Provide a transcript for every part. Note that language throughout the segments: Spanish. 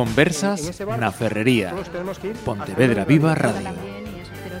Conversas na Ferrería. Pontevedra Viva Radio.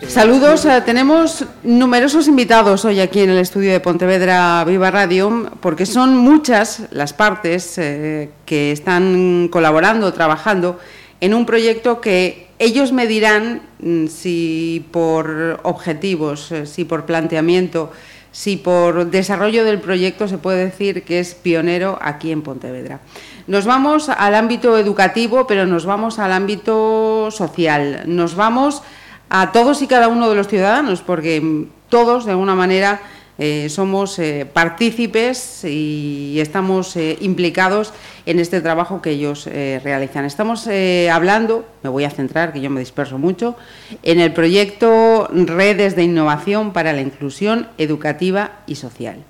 Saludos, eh, tenemos numerosos invitados hoy aquí en el estudio de Pontevedra Viva Radio, porque son muchas las partes eh, que están colaborando, trabajando en un proyecto que ellos me dirán mm, si por objetivos, eh, si por planteamiento, si por desarrollo del proyecto se puede decir que es pionero aquí en Pontevedra. Nos vamos al ámbito educativo, pero nos vamos al ámbito social, nos vamos a todos y cada uno de los ciudadanos, porque todos, de alguna manera, eh, somos eh, partícipes y estamos eh, implicados en este trabajo que ellos realizan. Estamos hablando, me voy a centrar, que yo me disperso mucho, en el proyecto Redes de Innovación para la Inclusión Educativa y Social.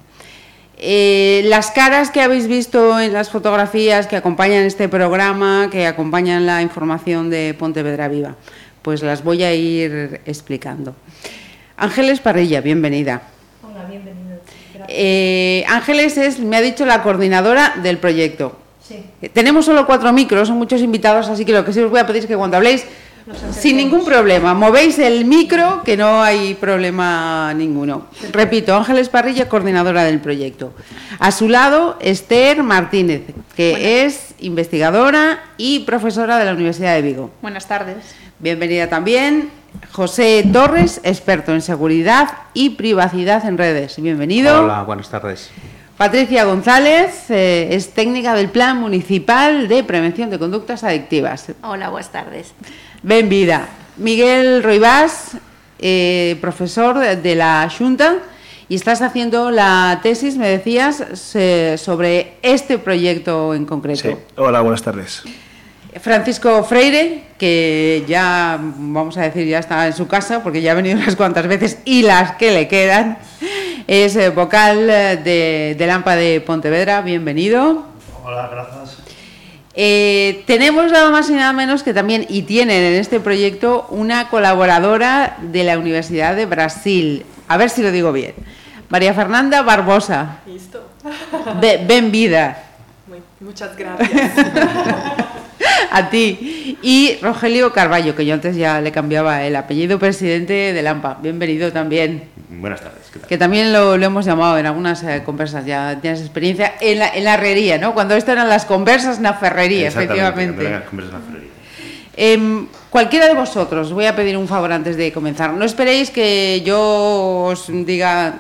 las caras que habéis visto en las fotografías que acompañan este programa, que acompañan la información de Pontevedra Viva, pues las voy a ir explicando. Ángeles Parrilla, bienvenida. Hola, bienvenida. Eh, Ángeles es, me ha dicho, la coordinadora del proyecto. Sí. Eh, tenemos solo cuatro micros, son muchos invitados, así que lo que sí os voy a pedir es que cuando habléis, sin ningún problema, movéis el micro, que no hay problema ninguno. Repito, Ángeles Parrilla, coordinadora del proyecto. A su lado, Esther Martínez, que es investigadora y profesora de la Universidad de Vigo. Buenas tardes. Bienvenida también José Torres, experto en seguridad y privacidad en redes. Bienvenido. Hola, buenas tardes. Patricia González eh, es técnica del Plan Municipal de Prevención de Conductas Adictivas. Hola, buenas tardes. Bienvenida. Miguel Roibás, eh, profesor de la Junta, y estás haciendo la tesis, me decías, sobre este proyecto en concreto. Sí. Hola, buenas tardes. Francisco Freire, que ya, vamos a decir, ya está en su casa, porque ya ha venido unas cuantas veces y las que le quedan, es eh, vocal de, de Lampa de Pontevedra. Bienvenido. Hola, gracias. Eh, tenemos nada más y nada menos que también, y tienen en este proyecto, una colaboradora de la Universidad de Brasil. A ver si lo digo bien. María Fernanda Barbosa. Listo. Ven vida. muchas gracias. a ti. Y Rogelio Carballo, que yo antes ya le cambiaba el apellido presidente de Lampa. Bienvenido también. Buenas tardes. ¿qué tal? Que también lo, lo, hemos llamado en algunas eh, conversas, ya tienes experiencia en la, en la herrería, ¿no? Cuando esto eran las conversas en la ferrería, efectivamente. Las conversas en la ferrería. Eh, cualquiera de vosotros, voy a pedir un favor antes de comenzar. No esperéis que yo os diga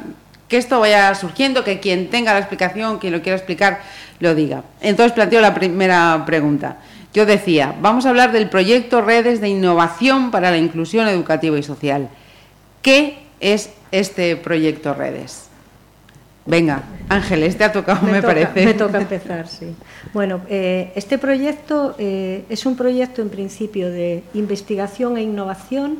que esto vaya surgiendo, que quien tenga la explicación, quien lo quiera explicar, lo diga. Entonces planteo la primera pregunta. Yo decía, vamos a hablar del proyecto Redes de Innovación para la Inclusión Educativa y Social. ¿Qué es este proyecto Redes? Venga, Ángeles, te ha tocado, me, me toca, parece. Me toca empezar, sí. Bueno, eh, este proyecto eh, es un proyecto en principio de investigación e innovación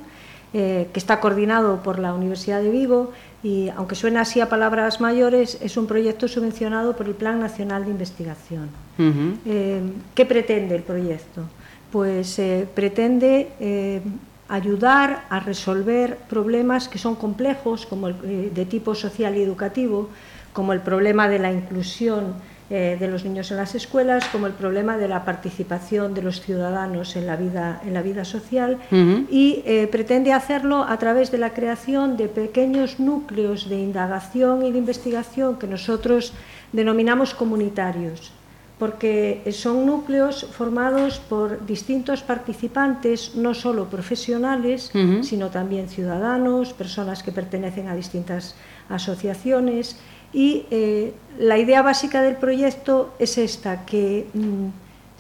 eh, que está coordinado por la Universidad de Vigo y, aunque suena así a palabras mayores, es un proyecto subvencionado por el Plan Nacional de Investigación. Uh -huh. eh, ¿Qué pretende el proyecto? Pues eh, pretende eh, ayudar a resolver problemas que son complejos, como el, de tipo social y educativo, como el problema de la inclusión eh, de los niños en las escuelas, como el problema de la participación de los ciudadanos en la vida, en la vida social, uh -huh. y eh, pretende hacerlo a través de la creación de pequeños núcleos de indagación y de investigación que nosotros denominamos comunitarios porque son núcleos formados por distintos participantes, no solo profesionales, uh -huh. sino también ciudadanos, personas que pertenecen a distintas asociaciones. Y eh, la idea básica del proyecto es esta, que mm,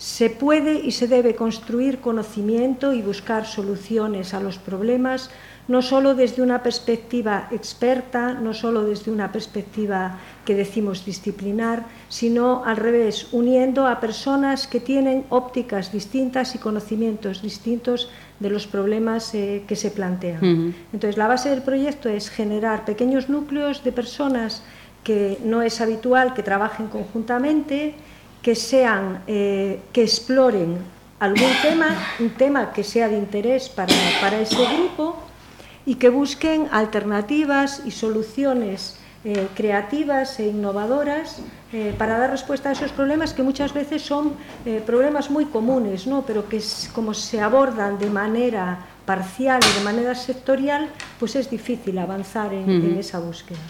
se puede y se debe construir conocimiento y buscar soluciones a los problemas, no solo desde una perspectiva experta, no solo desde una perspectiva que decimos disciplinar, sino al revés, uniendo a personas que tienen ópticas distintas y conocimientos distintos de los problemas eh, que se plantean. Uh -huh. Entonces, la base del proyecto es generar pequeños núcleos de personas que no es habitual que trabajen conjuntamente, que sean, eh, que exploren algún tema, un tema que sea de interés para, para ese grupo y que busquen alternativas y soluciones eh, creativas e innovadoras eh, para dar respuesta a esos problemas que muchas veces son eh, problemas muy comunes, ¿no? pero que es, como se abordan de manera parcial y de manera sectorial, pues es difícil avanzar en, uh -huh. en esa búsqueda.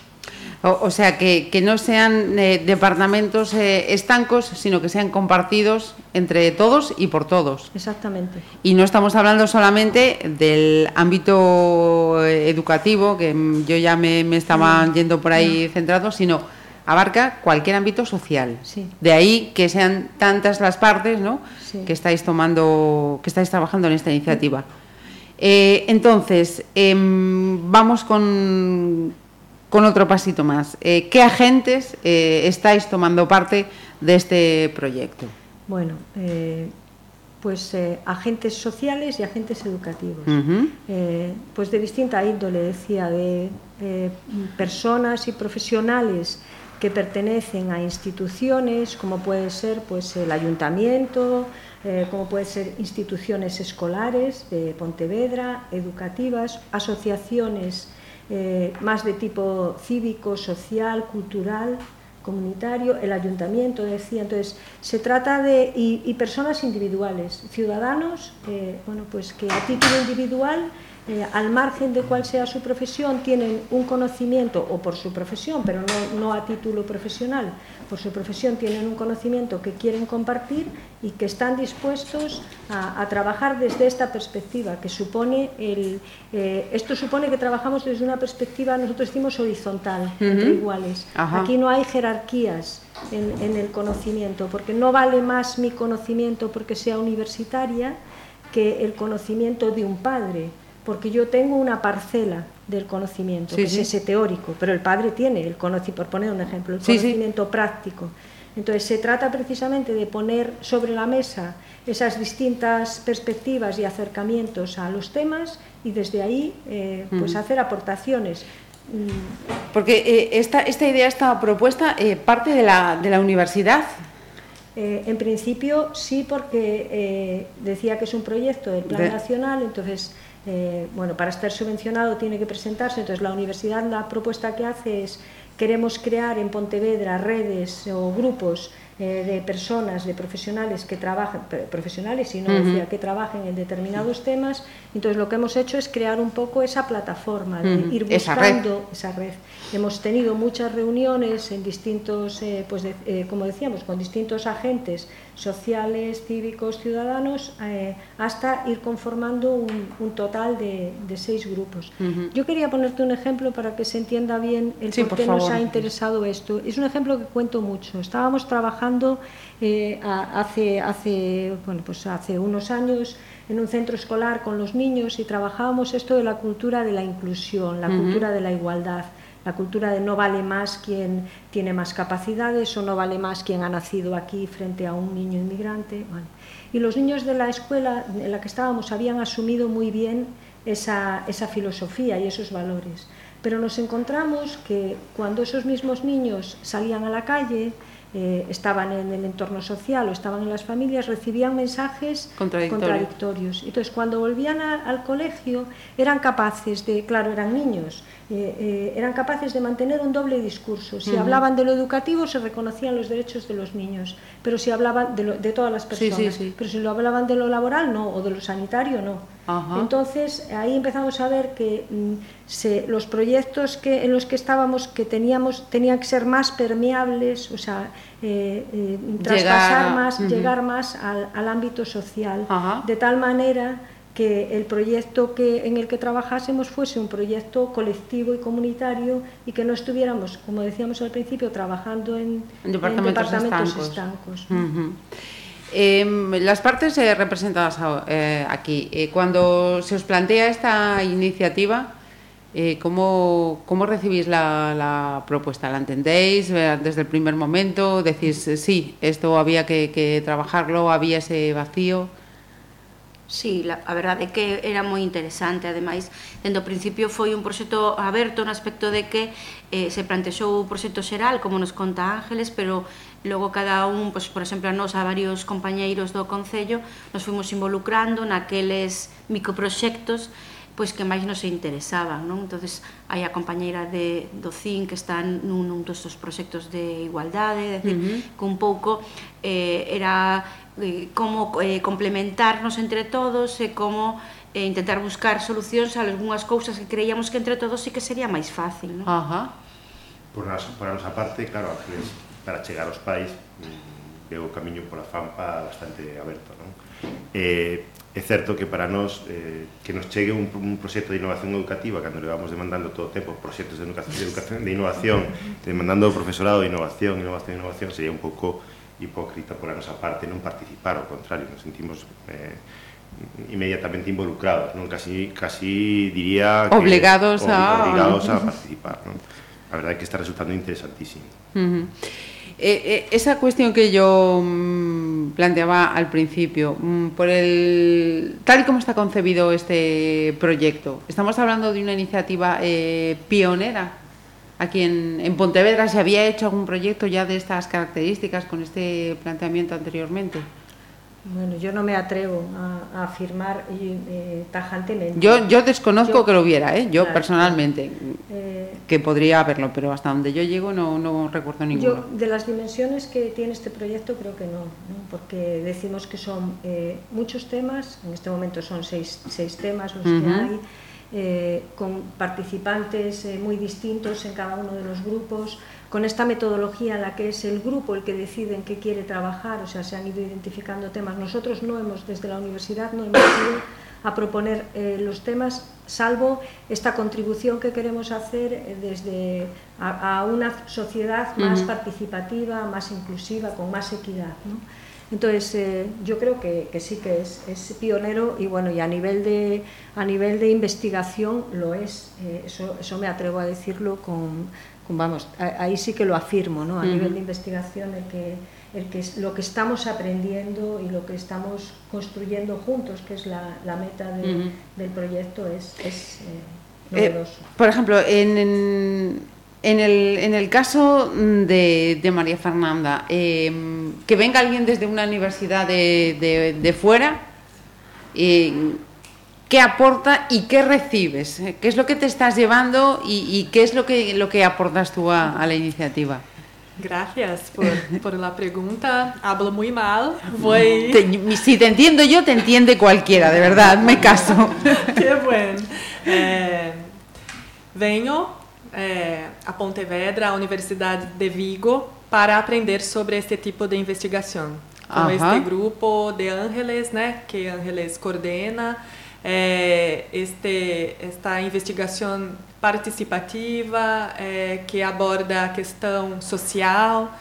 O, o sea, que, que, no sean eh, departamentos eh, estancos, sino que sean compartidos entre todos y por todos. Exactamente. Y no estamos hablando solamente del ámbito educativo, que yo ya me, me estaba no, yendo por ahí no. centrado, sino abarca cualquier ámbito social. Sí. De ahí que sean tantas las partes ¿no? Sí. que estáis tomando, que estáis trabajando en esta iniciativa. Eh, entonces, eh, vamos con, con, otro pasito más. Eh, ¿Qué agentes eh, estáis tomando parte de este proyecto? Bueno, eh, pues eh, agentes sociales y agentes educativos. Uh -huh. pues de distinta índole, decía, de personas y profesionales que pertenecen a instituciones, como puede ser pues, el ayuntamiento, eh, como puede ser instituciones escolares de Pontevedra, educativas, asociaciones eh, más de tipo cívico, social, cultural, comunitario, el ayuntamiento, decía. Entonces, se trata de. y, personas individuales, ciudadanos, eh, bueno, pues que a título individual eh, al margen de cuál sea su profesión, tienen un conocimiento, o por su profesión, pero no, no, a título profesional, por su profesión tienen un conocimiento que quieren compartir y que están dispuestos a, a trabajar desde esta perspectiva, que supone el, eh, esto supone que trabajamos desde una perspectiva, nosotros decimos horizontal, uh -huh. entre iguales. Ajá. Aquí no hay jerarquías en, en el conocimiento, porque no vale más mi conocimiento porque sea universitaria que el conocimiento de un padre porque yo tengo una parcela del conocimiento, sí, que sí. es ese teórico, pero el padre tiene el conocimiento, por poner un ejemplo, el sí, conocimiento práctico. Entonces se trata precisamente de poner sobre la mesa esas distintas perspectivas y acercamientos a los temas y desde ahí eh, pues mm. hacer aportaciones. Porque eh, esta, esta idea, esta propuesta, eh, parte de la, de la universidad. Eh, en principio sí, porque eh, decía que es un proyecto del Plan de... Nacional, entonces eh, bueno, para estar subvencionado tiene que presentarse, entonces la universidad la propuesta que hace es queremos crear en Pontevedra redes o grupos eh, de personas, de profesionales que trabajan, profesionales y no uh -huh. decía que trabajen en determinados temas, entonces lo que hemos hecho es crear un poco esa plataforma, de uh -huh. ir buscando esa red. esa red. Hemos tenido muchas reuniones en distintos, eh, pues de, eh, como decíamos, con distintos agentes sociales, cívicos, ciudadanos, hasta ir conformando un, un total de, de, seis grupos. Uh -huh. Yo quería ponerte un ejemplo para que se entienda bien el sí, por qué por nos ha interesado esto. Es un ejemplo que cuento mucho. Estábamos trabajando eh, hace, hace, bueno, pues hace unos años en un centro escolar con los niños y trabajábamos esto de la cultura de la inclusión, la uh -huh. cultura de la igualdad la cultura de no vale más quien tiene más capacidades o no vale más quien ha nacido aquí frente a un niño inmigrante. Bueno. Y los niños de la escuela en la que estábamos habían asumido muy bien esa, esa filosofía y esos valores. Pero nos encontramos que cuando esos mismos niños salían a la calle, eh, estaban en el entorno social o estaban en las familias, recibían mensajes Contradictorio. contradictorios. Entonces, cuando volvían a, al colegio, eran capaces de, claro, eran niños, eh, eh, eran capaces de mantener un doble discurso. Si uh -huh. hablaban de lo educativo, se reconocían los derechos de los niños, pero si hablaban de, lo, de todas las personas, sí, sí, sí. pero si lo hablaban de lo laboral, no, o de lo sanitario, no. Entonces, ahí empezamos a ver que mm, se, los proyectos que, en los que estábamos, que teníamos, tenían que ser más permeables, o sea, eh, eh, traspasar llegar, más, uh -huh. llegar más al, al ámbito social, de tal manera que el proyecto que, en el que trabajásemos fuese un proyecto colectivo y comunitario y que no estuviéramos, como decíamos al principio, trabajando en, en departamentos, en departamentos estancos. estancos. Uh -huh. eh, las partes eh, representadas eh, aquí, eh, cuando se os plantea esta iniciativa, ¿cómo, ¿cómo, recibís la, la, propuesta? ¿La entendéis desde el primer momento? ¿Decís, sí, esto había que, que trabajarlo, había ese vacío? Sí, la, a verdade é que era moi interesante, ademais, dende o principio foi un proxecto aberto no aspecto de que eh, se plantexou o proxecto xeral, como nos conta Ángeles, pero logo cada un, pois, por exemplo, a nos, a varios compañeiros do Concello, nos fuimos involucrando naqueles microproxectos pois que máis nos interesaban, non? Entonces, hai a compañeira de do CIN que está nun, nun dos proxectos de igualdade, é decir, uh -huh. que un pouco eh, era eh, como eh, complementarnos entre todos e como eh, intentar buscar solucións a algunhas cousas que creíamos que entre todos sí que sería máis fácil. Non? Ajá. Por, a, por a nosa parte, claro, Ángeles, para chegar aos pais, mm, veo o camiño pola Fampa bastante aberto. Non? Eh, é certo que para nós eh, que nos chegue un, un proxecto de innovación educativa cando levamos demandando todo o tempo proxectos de educación de, educación, de innovación demandando o profesorado de innovación, innovación, innovación sería un pouco hipócrita pola nosa parte non participar, ao contrario, nos sentimos eh, inmediatamente involucrados, non casi casi diría que obligados a obligados a participar, non? La verdad es que está resultando interesantísimo. Uh -huh. Eh, eh, esa cuestión que yo mmm, planteaba al principio, mmm, por el tal y como está concebido este proyecto, estamos hablando de una iniciativa eh, pionera. Aquí en, en Pontevedra se había hecho algún proyecto ya de estas características con este planteamiento anteriormente. Bueno, yo no me atrevo a, a afirmar eh, tajantemente. Yo, yo desconozco yo, que lo hubiera, ¿eh? yo claro, personalmente, eh, que podría haberlo, pero hasta donde yo llego no, no recuerdo ninguno. Yo, de las dimensiones que tiene este proyecto, creo que no, ¿no? porque decimos que son eh, muchos temas, en este momento son seis, seis temas los uh -huh. que hay, eh, con participantes eh, muy distintos en cada uno de los grupos, con esta metodología en la que es el grupo el que decide en qué quiere trabajar, o sea, se han ido identificando temas. Nosotros no hemos, desde la universidad, no hemos ido a proponer eh, los temas, salvo esta contribución que queremos hacer eh, desde a, a, una sociedad más uh -huh. participativa, más inclusiva, con más equidad. ¿no? Entonces, eh, yo creo que, que sí que es, es, pionero y bueno, y a nivel de, a nivel de investigación lo es. Eh, eso, eso me atrevo a decirlo con, con vamos, ahí sí que lo afirmo, ¿no? A uh -huh. nivel de investigación, el que, el que es, lo que estamos aprendiendo y lo que estamos construyendo juntos, que es la, la meta de, uh -huh. del proyecto, es, es eh, novedoso. Eh, por ejemplo, en, en en el, en el caso de, de María Fernanda, eh, que venga alguien desde una universidad de, de, de fuera, eh, ¿qué aporta y qué recibes? ¿Qué es lo que te estás llevando y, y qué es lo que, lo que aportas tú a, a la iniciativa? Gracias por, por, la pregunta. Hablo muy mal. Voy... Te, si te entiendo yo, te entiende cualquiera, de verdad, me caso. Qué bueno. Eh, vengo é, a Pontevedra, a Universidade de Vigo, para aprender sobre este tipo de investigação. Com uhum. este grupo de Ángeles, né, que Ángeles coordena, é, este, esta investigação participativa é, que aborda a questão social,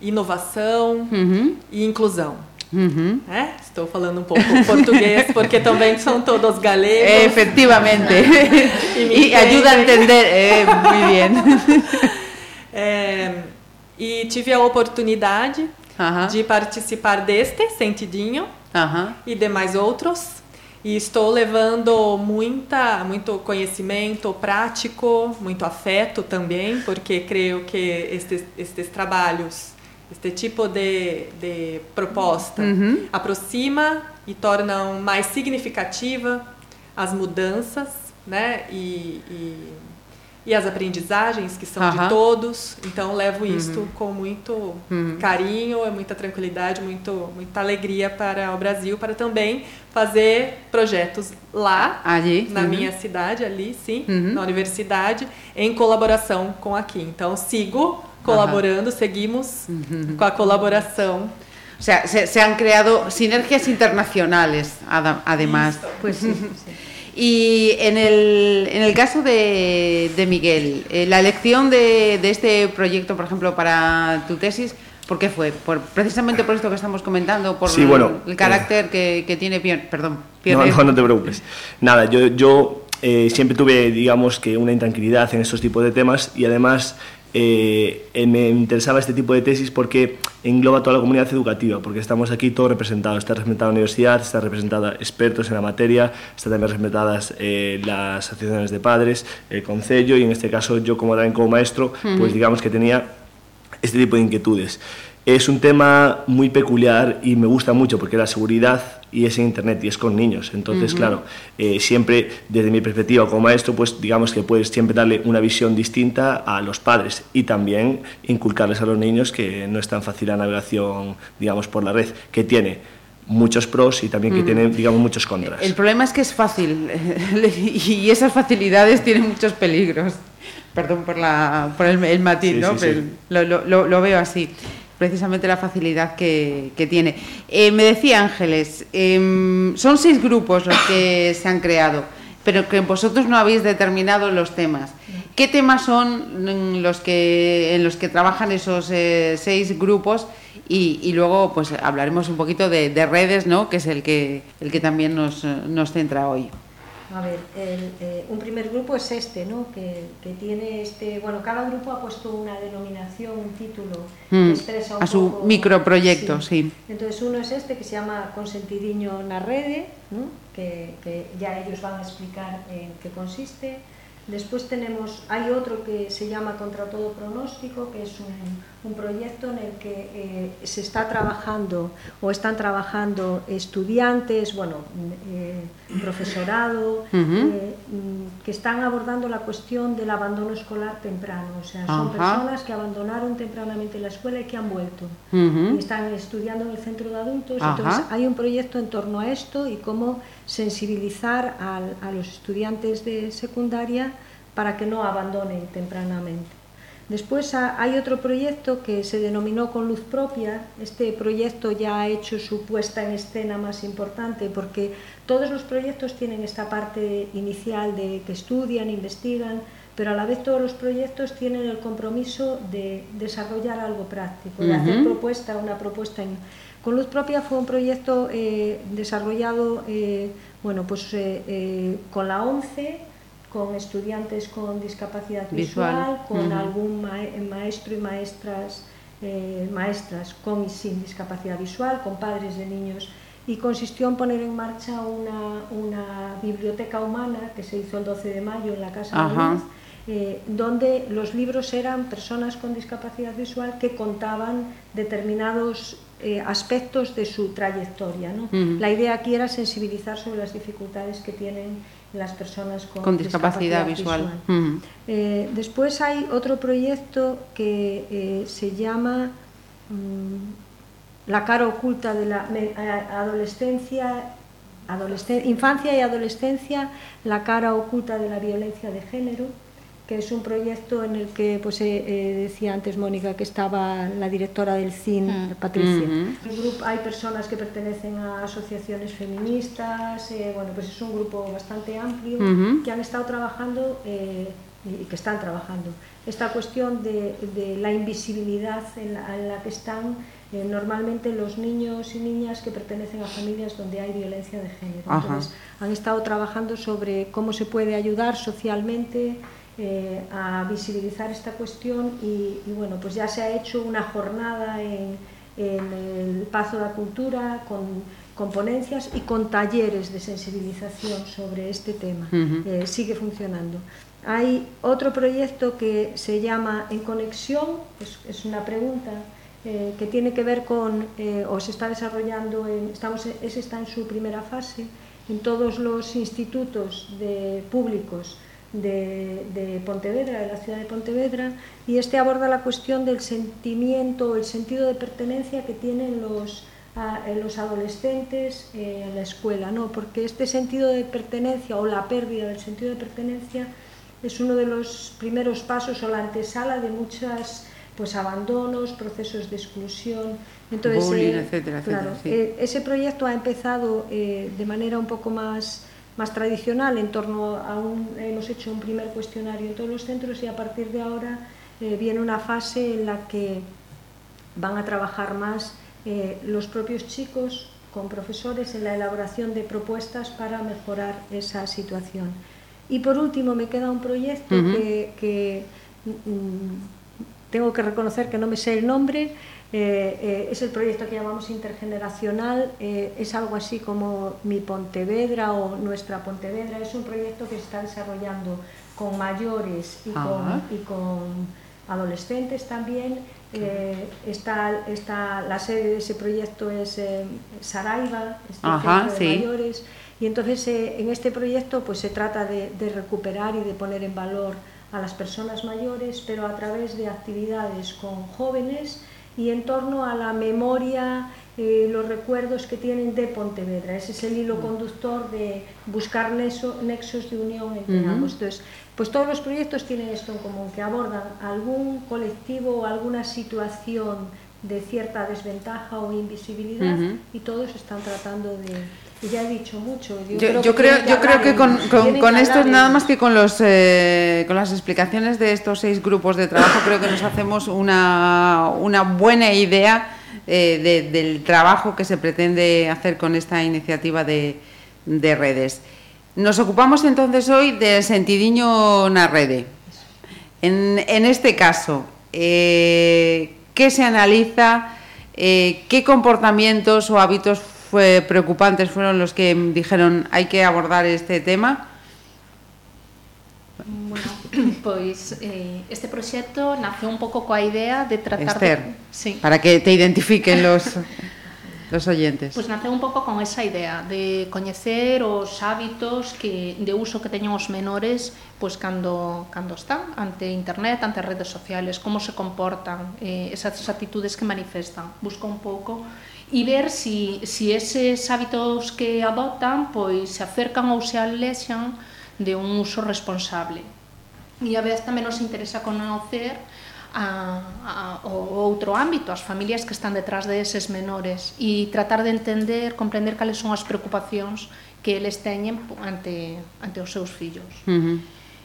inovação uhum. e inclusão. Uhum. É? Estou falando um pouco português porque também são todos galegos. É, efectivamente. e, e ajuda a entender é, muito bem. É, e tive a oportunidade uhum. de participar deste Sentidinho uhum. e demais outros. E estou levando muita, muito conhecimento prático, muito afeto também, porque creio que estes, estes trabalhos este tipo de, de proposta uhum. aproxima e torna mais significativa as mudanças né? e, e, e as aprendizagens que são uhum. de todos. Então, levo isto uhum. com muito carinho, muita tranquilidade, muito, muita alegria para o Brasil, para também fazer projetos lá, ali, na minha cidade, ali, sim, na universidade, em colaboração com aqui. Então, sigo colaborando, seguimos con la colaboración. O sea, se, se, han creado sinergias internacionales, además. Pues sí, sí. Y en el, en el caso de, de Miguel, eh, la elección de, de, este proyecto, por ejemplo, para tu tesis, ¿por qué fue? Por, precisamente por esto que estamos comentando, por sí, bueno, el, el, carácter eh, que, que, tiene Pion, perdón, no, no, no, te preocupes. Nada, yo, yo eh, siempre tuve, digamos, que una intranquilidad en estos tipos de temas y además eh, me interesaba este tipo de tesis porque engloba toda la comunidad educativa, porque estamos aquí todos representados. Está representada la universidad, está representada expertos en la materia, están también representadas eh, las asociaciones de padres, el concello y en este caso yo como también como maestro, pues digamos que tenía este tipo de inquietudes. Es un tema muy peculiar y me gusta mucho porque la seguridad y es en Internet y es con niños. Entonces, claro, eh, siempre desde mi perspectiva como maestro, pues digamos que puedes siempre darle una visión distinta a los padres y también inculcarles a los niños que no es tan fácil la navegación, digamos, por la red, que tiene muchos pros y también que tiene, digamos, muchos contras. El problema es que es fácil y esas facilidades tienen muchos peligros. Perdón por, la, por el, matiz, ¿no? Pero lo, lo, lo veo así precisamente la facilidad que, tiene. Eh, me decía Ángeles, em, son seis grupos los que se han creado, pero que vosotros no habéis determinado los temas. ¿Qué temas son los que, en los que trabajan esos eh, seis grupos? Y, luego pues hablaremos un poquito de, redes, ¿no? que es el que, el que también nos, nos centra hoy. A ver, el, eh, un primer grupo es este, ¿no? Que, que, tiene este, bueno, cada grupo ha puesto una denominación, un título que mm, expresa un a su microproyecto, sí. Entonces uno es este que se llama Consentidiño na rede, ¿no? que, que ya ellos van a explicar en qué consiste. Después tenemos, hay otro que se llama Contra todo pronóstico, que es un, un proyecto en el que eh, se está trabajando o están trabajando estudiantes, bueno, eh, profesorado, eh, mm, que están abordando la cuestión del abandono escolar temprano. O sea, son personas que abandonaron tempranamente la escuela y que han vuelto. Y están estudiando en el centro de adultos. Entonces, hay un proyecto en torno a esto y cómo sensibilizar a, los estudiantes de secundaria para que no abandonen tempranamente. Después hay otro proyecto que se denominó Con Luz Propia. Este proyecto ya ha hecho su puesta en escena más importante porque todos los proyectos tienen esta parte inicial de que estudian, investigan, pero a la vez todos los proyectos tienen el compromiso de desarrollar algo práctico, de hacer propuesta, una propuesta en, con Luz Propia fue un proyecto eh, desarrollado eh, bueno, pues, eh, con la ONCE, con estudiantes con discapacidad visual, con algún maestro y maestras, maestras con y sin discapacidad visual, con padres de niños, y consistió en poner en marcha una, una biblioteca humana que se hizo el 12 de mayo en la Casa de Luz, donde los libros eran personas con discapacidad visual que contaban determinados eh, aspectos de su trayectoria. ¿no? La idea aquí era sensibilizar sobre las dificultades que tienen las personas con, discapacidad, visual. Eh, después hay otro proyecto que eh, se llama mm, La cara oculta de la adolescencia, infancia y adolescencia, la cara oculta de la violencia de género que es un proyecto en el que pues, eh, eh, decía antes Mónica que estaba la directora del CIN, mm. Patricia. En el grupo hay personas que pertenecen a asociaciones feministas, eh, bueno, pues es un grupo bastante amplio que han estado trabajando y que están trabajando esta cuestión de, de la invisibilidad en la, en la que están normalmente los niños y niñas que pertenecen a familias donde hay violencia de género. Entonces, han estado trabajando sobre cómo se puede ayudar socialmente eh, a visibilizar esta cuestión y, bueno, pues ya se ha hecho una jornada en, el Pazo de la Cultura con, con, ponencias y con talleres de sensibilización sobre este tema. Eh, sigue funcionando. Hay otro proyecto que se llama En Conexión, es, una pregunta eh, que tiene que ver con, o se está desarrollando, en, estamos, ese está en su primera fase, en todos los institutos de, públicos de, Pontevedra, de la ciudad de Pontevedra, y este aborda la cuestión del sentimiento, el sentido de pertenencia que tienen los, los adolescentes eh, en la escuela, ¿no? porque este sentido de pertenencia o la pérdida del sentido de pertenencia es uno de los primeros pasos o la antesala de muchos pues abandonos, procesos de exclusión. Entonces, eh, etcétera, eh, ese proyecto ha empezado de manera un poco más más tradicional en torno a un, hemos hecho un primer cuestionario en todos los centros y a partir de ahora eh, viene una fase en la que van a trabajar más eh, los propios chicos con profesores en la elaboración de propuestas para mejorar esa situación. Y por último me queda un proyecto que, mm, tengo que reconocer que no me sé el nombre, eh, eh, es el proyecto que llamamos intergeneracional, eh, es algo así como mi Pontevedra o nuestra Pontevedra, es un proyecto que se está desarrollando con mayores y con, y con adolescentes también. Está, está, la sede de ese proyecto es Saraiva, este Ajá, centro de sí. mayores, y entonces en este proyecto pues se trata de, de recuperar y de poner en valor a las personas mayores, pero a través de actividades con jóvenes y en torno a la memoria, eh, los recuerdos que tienen de Pontevedra. Ese es el hilo conductor de buscar nexo- nexos de unión entre Ujú. ambos. Entonces, pues todos los proyectos tienen esto en común, que abordan algún colectivo o alguna situación de cierta desventaja o invisibilidad Ujú. y todos están tratando de... ya he dicho mucho. Yo, Yo, yo creo, yo creo que en- con, con, con que esto, hablar en- nada más que con, los, eh, con las explicaciones de estos seis grupos de trabajo, creo que nos hacemos una, una buena idea eh, de- del trabajo que se pretende hacer con esta iniciativa de, de redes. Nos ocupamos entonces hoy del sentidiño na rede. En, en este caso, eh, ¿qué se analiza? Eh, ¿Qué comportamientos o hábitos fue preocupantes fueron los que dijeron hay que abordar este tema? Bueno, pois eh, este proxecto naceu un pouco coa idea de tratar Esther, de... Sí. para que te identifiquen los los oyentes. Pois pues nace un pouco con esa idea de coñecer os hábitos que de uso que teñen os menores pois pues, cando cando están ante internet, ante redes sociales, como se comportan, eh, esas actitudes que manifestan. Busca un pouco e ver si, si eses hábitos que adoptan pois se acercan ou se alexan de un uso responsable. E a vez tamén nos interesa conocer a, a, o outro ámbito, as familias que están detrás de eses menores e tratar de entender, comprender cales son as preocupacións que eles teñen ante, ante os seus fillos. Uh -huh.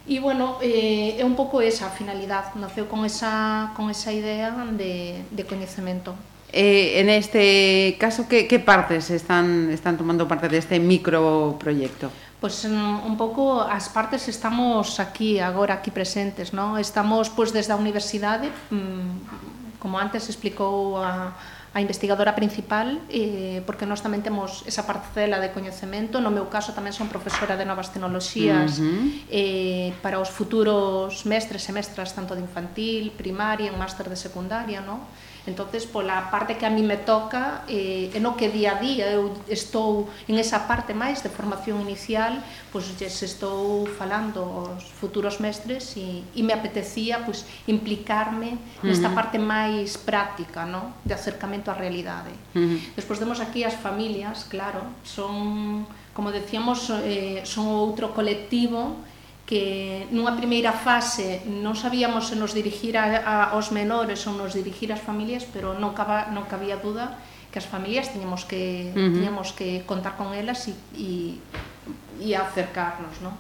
E bueno, eh, é un pouco esa a finalidade, naceu con esa, con esa idea de, de coñecemento. Eh, en este caso, ¿qué, ¿qué, partes están, están tomando parte de este microproyecto? Pois pues, eh, un pouco as partes estamos aquí agora aquí presentes, non? Estamos pois pues, desde a universidade, mm, como antes explicou a a investigadora principal eh, porque nós tamén temos esa parcela de coñecemento no meu caso tamén son profesora de novas tecnoloxías uh -huh. eh, para os futuros mestres e mestras tanto de infantil, primaria, en máster de secundaria non? entonces pola parte que a mí me toca eh, e no que día a día eu estou en esa parte máis de formación inicial pois lles estou falando aos futuros mestres e, e me apetecía pois, implicarme nesta uh -huh. parte máis práctica no? de acercamento á realidade uh -huh. despois temos aquí as familias claro, son como decíamos eh, son outro colectivo que nunha primeira fase non sabíamos se nos dirigir a, a, aos menores ou nos dirigir ás familias, pero non, caba, non cabía duda que as familias tiñamos que, uh -huh. tiñamos que contar con elas e, e, e acercarnos, non?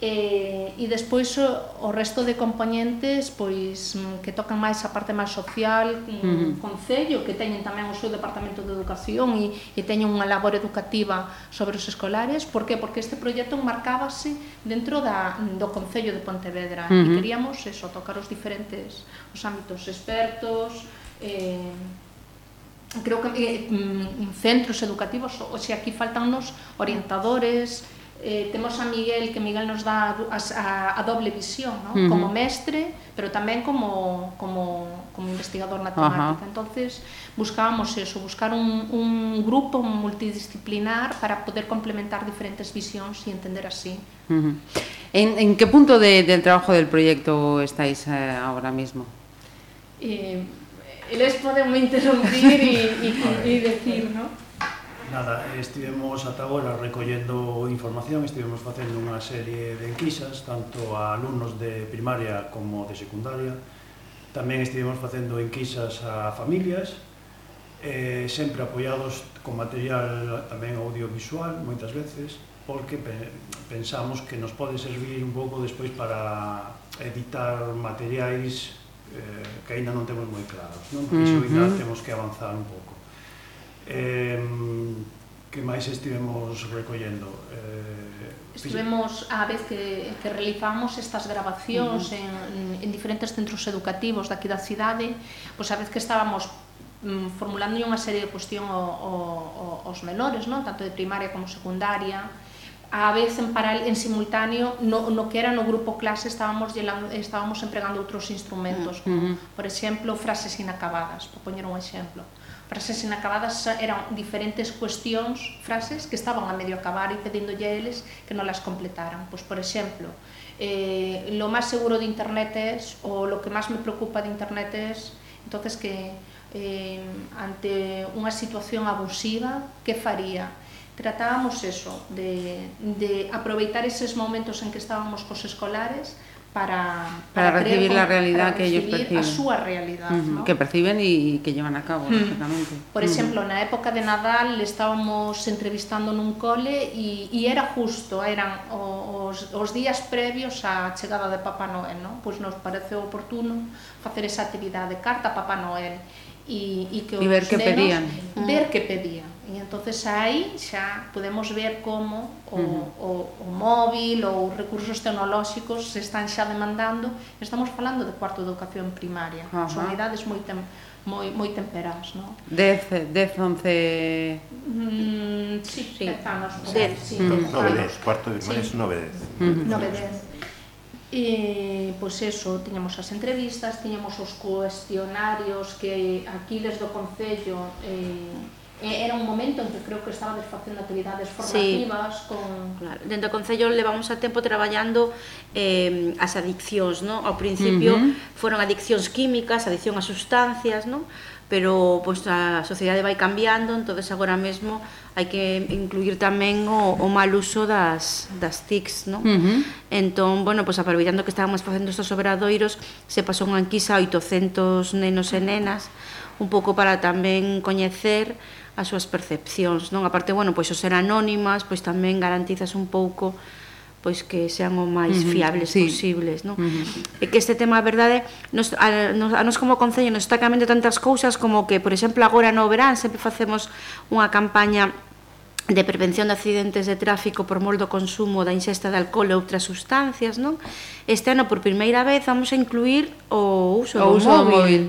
e, e despois o, o resto de componentes pois mm, que tocan máis a parte máis social uh -huh. concello que teñen tamén o seu departamento de educación e, e teñen unha labor educativa sobre os escolares por que? porque este proxecto marcábase dentro da, do concello de Pontevedra uh -huh. e queríamos eso, tocar os diferentes os ámbitos expertos eh, creo que eh, mm, centros educativos, o sea, aquí faltan nos orientadores, eh, temos a Miguel, que Miguel nos dá a, a, a doble visión, ¿no? Ujú. como mestre, pero tamén como, como, como investigador na temática. Ajá. Entonces, buscábamos eso, buscar un, un grupo multidisciplinar para poder complementar diferentes visións e entender así. Ujú. ¿En, en qué punto de- del trabajo del proyecto estáis eh, ahora mismo? Eh, eles poden me interrumpir e, e, e decir, ¿no? Nada, estivemos ata agora recollendo información, estivemos facendo unha serie de enquisas, tanto a alumnos de primaria como de secundaria. Tamén estivemos facendo enquisas a familias, eh, sempre apoiados con material tamén audiovisual, moitas veces, porque pensamos que nos pode servir un pouco despois para editar materiais eh, que aínda non temos moi claros. Non? Porque uh -huh. temos que avanzar un pouco. Eh, que máis estivemos recollendo? Eh, estivemos a vez que, que realizamos estas grabacións uh -huh. en, en diferentes centros educativos daqui da cidade, pois a vez que estábamos mm, formulando unha serie de cuestión ao, o, aos menores, non? tanto de primaria como secundaria, a vez en, paral, en simultáneo no, no que era no grupo clase estábamos estábamos empregando outros instrumentos, uh -huh. como, por exemplo, frases inacabadas, para poñer un exemplo. Frases inacabadas eran diferentes cuestións frases que estaban a medio acabar e pedíndolle a eles que non las completaran. Pois por exemplo eh, lo máis seguro de internet es o lo que máis me preocupa de internet es entonces que eh, ante unha situación abusiva que faría tratábamos eso, de, de aproveitar eses momentos en que estábamos cos escolares para, para, para recibir la realidad que ellos perciben. a súa realidad, uh -huh, ¿no? que perciben y que llevan a cabo, uh -huh. Por exemplo, uh -huh. na época de Nadal estábamos entrevistando nun cole e, e era justo, eran os, os días previos á chegada de Papá Noel, ¿no? Pois nos pareceu oportuno facer esa actividade, carta a Papá Noel e, e que os e ver que nenos, pedían. ver que pedían. E entonces aí xa podemos ver como o, uh -huh. o, o móvil ou recursos tecnolóxicos se están xa demandando. Estamos falando de cuarto de educación primaria. Uh -huh. Son idades moi tem, moi moi temperás, non? 10 10 11 mm, sí, sí. anos. 10, sí, 9 10, cuarto de primaria sí. 9 10. 9 10. E, pois eso, tiñamos as entrevistas, tiñamos os cuestionarios que aquí desde o Concello eh, Eh, era un momento en que creo que estabades facendo actividades formativas sí. con... Claro. Dentro do Concello levamos a tempo traballando eh, as adiccións, no? Ao principio uh -huh. foron adiccións químicas, adicción a sustancias, no? pero pois, a sociedade vai cambiando, entonces agora mesmo hai que incluir tamén o, o mal uso das, das TICs, non? Uh -huh. Entón, bueno, pois aproveitando que estábamos facendo estes obradoiros, se pasou unha enquisa a 800 nenos e nenas, un pouco para tamén coñecer as súas percepcións, non? A parte, bueno, pois o ser anónimas, pois tamén garantizas un pouco pois que sean o máis fiables uh -huh, sí. posibles, non? Uh -huh. E que este tema, a verdade, nos, a, nos, a nos como Concello nos está cambiando tantas cousas como que, por exemplo, agora no verán sempre facemos unha campaña de prevención de accidentes de tráfico por mol do consumo da ingesta de alcohol e outras sustancias, non? Este ano por primeira vez vamos a incluir o uso, o do, uso móvil, do móvil,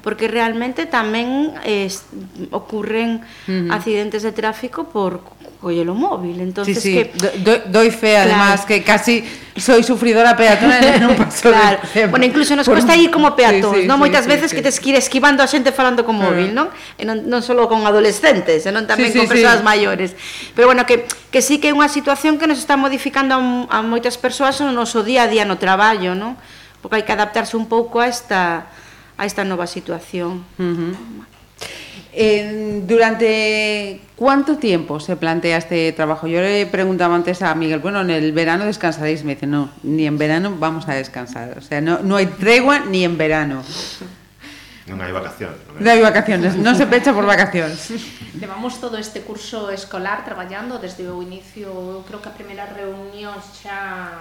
porque realmente tamén es, ocurren uh -huh. accidentes de tráfico por collelo móvil, entonces sí, sí. que do, doy fe claro. además que casi soy sufridora peatonal non paso claro. de... bueno, incluso nos cuesta ir como peatón, sí, sí, non? Sí, Moitas sí, veces sí. que tes que ir esquivando a xente falando con móvil, uh -huh. non? E non, non só con adolescentes, senón tamén sí, sí, con persoas sí. maiores. Pero bueno, que, que sí que é unha situación que nos está modificando a, a moitas persoas no noso día a día no traballo, non? Porque hai que adaptarse un pouco a esta a esta nova situación. Uh -huh. Eh, ¿Durante cuánto tiempo se plantea este trabajo? Yo le preguntaba antes a Miguel, bueno, en el verano descansaréis. Me dice, no, ni en verano vamos a descansar. O sea, no, no hay tregua ni en verano. Non hai vacacións. Non, hai... non vacaciones, non se pecha por vacacións. Levamos todo este curso escolar traballando desde o inicio, creo que a primeira reunión xa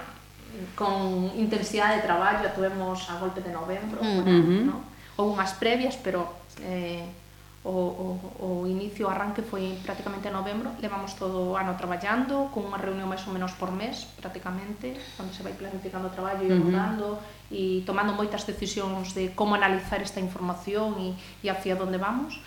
con intensidade de traballo a tuvemos a golpe de novembro, mm -hmm. Bueno, no? Houve unhas previas, pero eh, o, o, o inicio, o arranque foi prácticamente en novembro, levamos todo o ano traballando, con unha reunión máis ou menos por mes, prácticamente, onde se vai planificando o traballo e uh -huh. e tomando moitas decisións de como analizar esta información e, e hacia onde vamos.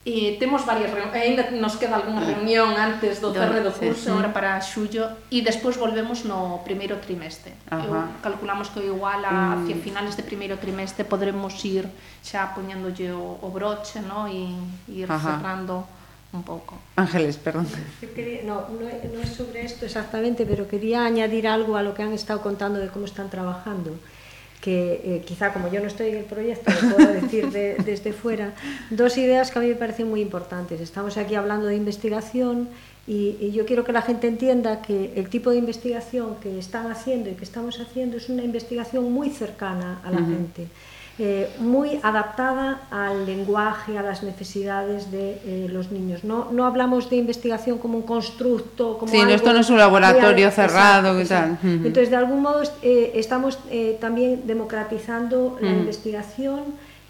E temos varias ainda nos queda algunha eh. reunión antes do cerre do curso agora para xullo e despois volvemos no primeiro trimestre. Eu, calculamos que igual a mm. hacia finales de primeiro trimestre podremos ir xa poñéndolle o, o broche, no, e, e ir Ajá. cerrando un pouco. Ángeles, perdón. Eu quería, no, no, no é sobre isto exactamente, pero quería añadir algo a lo que han estado contando de como están trabajando. Que eh, quizá como yo no estoy en el proyecto, lo puedo decir de, desde fuera, dos ideas que a mí me parecen muy importantes. Estamos aquí hablando de investigación y, y, yo quiero que la gente entienda que el tipo de investigación que están haciendo y que estamos haciendo es una investigación muy cercana a la uh -huh. gente. Eh, muy adaptada al lenguaje, a las necesidades de eh, los niños. No, no hablamos de investigación como un constructo, como sí, algo esto no es un laboratorio cerrado, ¿qué tal? Uh Entonces, de algún modo, eh, estamos eh, también democratizando uh -huh. la investigación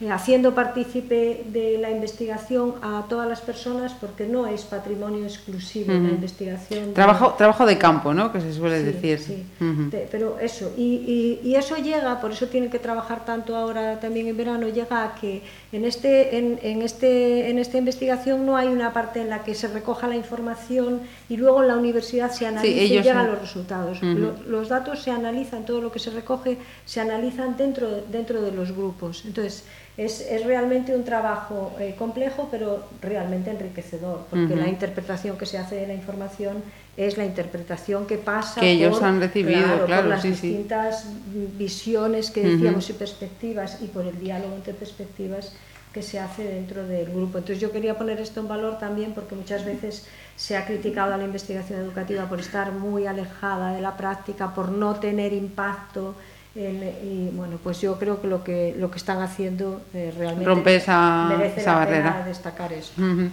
haciendo partícipe de la investigación a todas las personas porque no es patrimonio exclusivo uh -huh. la investigación. Trabajo, de... trabajo de campo, ¿no? Que se suele sí, decir. Sí, uh -huh. de, pero eso, y, y, y, eso llega, por eso tienen que trabajar tanto ahora también en verano, llega a que en, este, en, en, este, en esta investigación no hay una parte en la que se recoja la información y luego en la universidad se analiza sí, y llegan no. los resultados. Uh -huh. Los datos se analizan, todo lo que se recoge se analizan dentro, dentro de los grupos. Entonces, es, es realmente un trabajo eh, complejo, pero realmente enriquecedor, porque uh -huh. la interpretación que se hace de la información es la interpretación que pasa que ellos por, han recibido, claro, claro, por las sí, distintas sí. visiones que decíamos uh -huh. y perspectivas y por el diálogo entre perspectivas que se hace dentro del grupo. Entonces yo quería poner esto en valor también porque muchas veces se ha criticado a la investigación educativa por estar muy alejada de la práctica, por no tener impacto en, y bueno, pues yo creo que lo que, lo que están haciendo eh, realmente rompe esa, merece esa la barrera. Pena destacar eso. Uh -huh.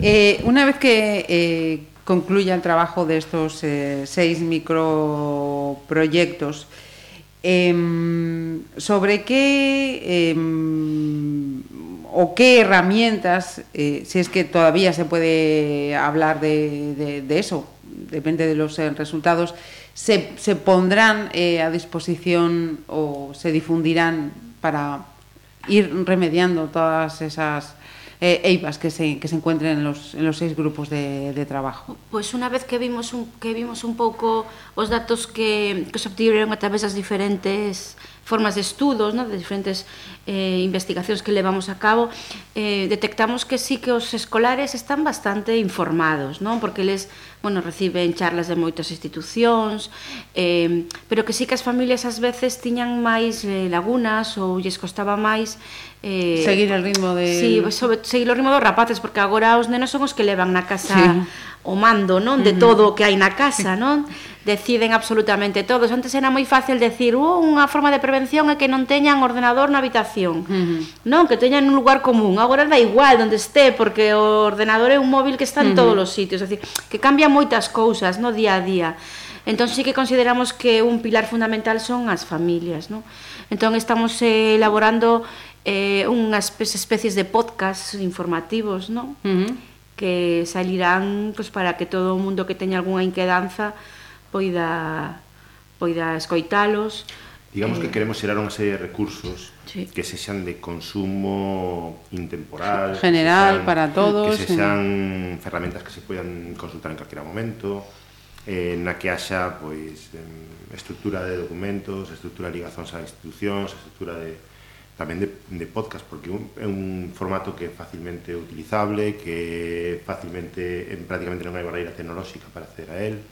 eh, una vez que eh, concluya el trabajo de estos eh, seis microproyectos, sobre qué o qué herramientas, eh, si es que todavía se puede hablar de, de, eso, depende de los eh, resultados, se, se pondrán a disposición o se difundirán para ir remediando todas esas eh, EIPAS que se, que se encuentren en los, en los seis grupos de, de trabajo? Pois pues unha vez que vimos un, que vimos un pouco os datos que, que se obtiveron a través das diferentes formas de estudos, ¿no? de diferentes eh, investigacións que levamos a cabo, eh, detectamos que sí que os escolares están bastante informados, ¿no? porque eles bueno, reciben charlas de moitas institucións, eh, pero que sí que as familias ás veces tiñan máis eh, lagunas ou lles costaba máis eh, seguir el ritmo de... Sí, sobre, seguir o ritmo dos rapaces, porque agora os nenos son os que levan na casa sí o mando, non, de todo o que hai na casa, non? Deciden absolutamente todos. Antes era moi fácil decir, "Uh, unha forma de prevención é que non teñan ordenador na habitación." Uh -huh. Non, que teñan un lugar común. Agora da igual onde este, porque o ordenador é un móvil que está en uh -huh. todos os sitios, é dicir, que cambia moitas cousas no día a día. Entón sí que consideramos que un pilar fundamental son as familias, non? Entón estamos eh, elaborando eh, unhas especies de podcast informativos, non? Uh -huh que salirán pois, para que todo o mundo que teña algunha inquedanza poida, poida escoitalos. Digamos eh, que queremos xerar unha serie de recursos sí. que se xan de consumo intemporal, general, xan, para todos, que se xan ferramentas que se poidan consultar en calquera momento, eh, na que haxa pois, estrutura de documentos, estrutura de ligazóns a institucións, estrutura de tamén de, de podcast, porque un, é un formato que é facilmente utilizable, que facilmente, en, prácticamente non hai barreira tecnolóxica para acceder a él,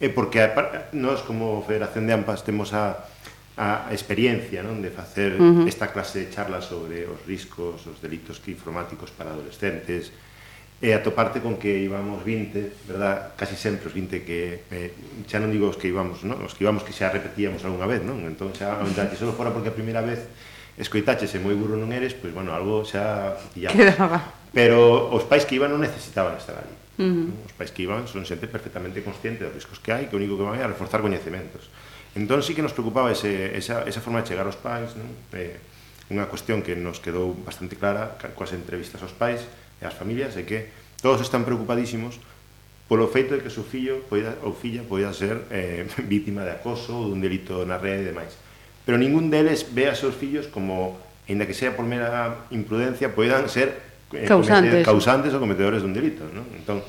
e porque a, nós como Federación de AMPAS temos a, a experiencia non? de facer uh -huh. esta clase de charlas sobre os riscos, os delitos que informáticos para adolescentes, e atoparte con que íbamos 20, verdad, casi sempre os 20 que eh, xa non digo os que íbamos, non? os que íbamos que xa repetíamos algunha vez, non? Entón xa, xa solo fora porque a primeira vez escoitache se moi burro non eres, pois, bueno, algo xa pillaba. Quedaba. Pero os pais que iban non necesitaban estar ali. Uh -huh. Os pais que iban son xente perfectamente consciente dos riscos que hai, que o único que van é a reforzar coñecementos. Entón sí que nos preocupaba ese, esa, esa forma de chegar aos pais, non? Eh, unha cuestión que nos quedou bastante clara coas entrevistas aos pais e ás familias é que todos están preocupadísimos polo feito de que o seu fillo poida, ou filla poida ser eh, vítima de acoso ou dun delito na rede e demais pero ningún deles ve a seus fillos como, ainda que sea por mera imprudencia, poidan ser eh, causantes. Cometer, causantes ou cometedores dun delito. Non? Entón,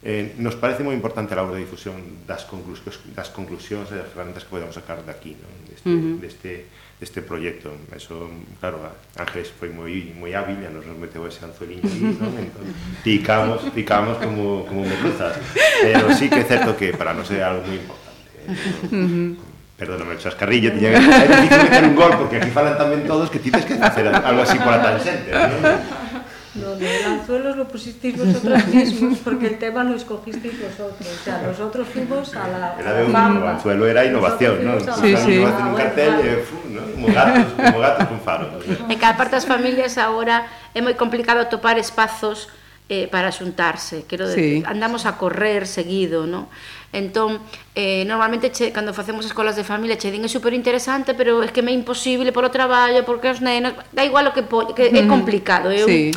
eh, nos parece moi importante a labor de difusión das, conclusións, das conclusións e das ferramentas que podemos sacar daqui, non? Deste, uh -huh. deste, deste proxecto. Eso, claro, Ángeles foi moi moi hábil, e nos meteu ese anzueliño aí, non? Entón, picamos, picamos como, como merluzas. Pero sí que é certo que para nos é algo moi importante. Eh? Uh -huh. Perdóname o chascarrillo, tiña que é difícil meter un gol porque aquí falan tamén todos que ti tens que facer algo así pola tangente. non? No, el anzuelos lo pusisteis vosotros mismos porque el tema lo escogisteis vosotros. O sea, nosotros fuimos a la Era de un bamba. anzuelo, era innovación, ¿no? Sí, sí. Innovación, un cartel, eh, ¿no? como gatos, como gatos con faros. O sea. E que aparte familias agora é moi complicado topar espazos eh, para xuntarse, quero sí. Andamos a correr seguido, non? Entón, eh, normalmente che, cando facemos escolas de familia che din é super interesante, pero é que me é imposible polo traballo, porque os nenos, da igual o que, po, que é complicado, eu sí.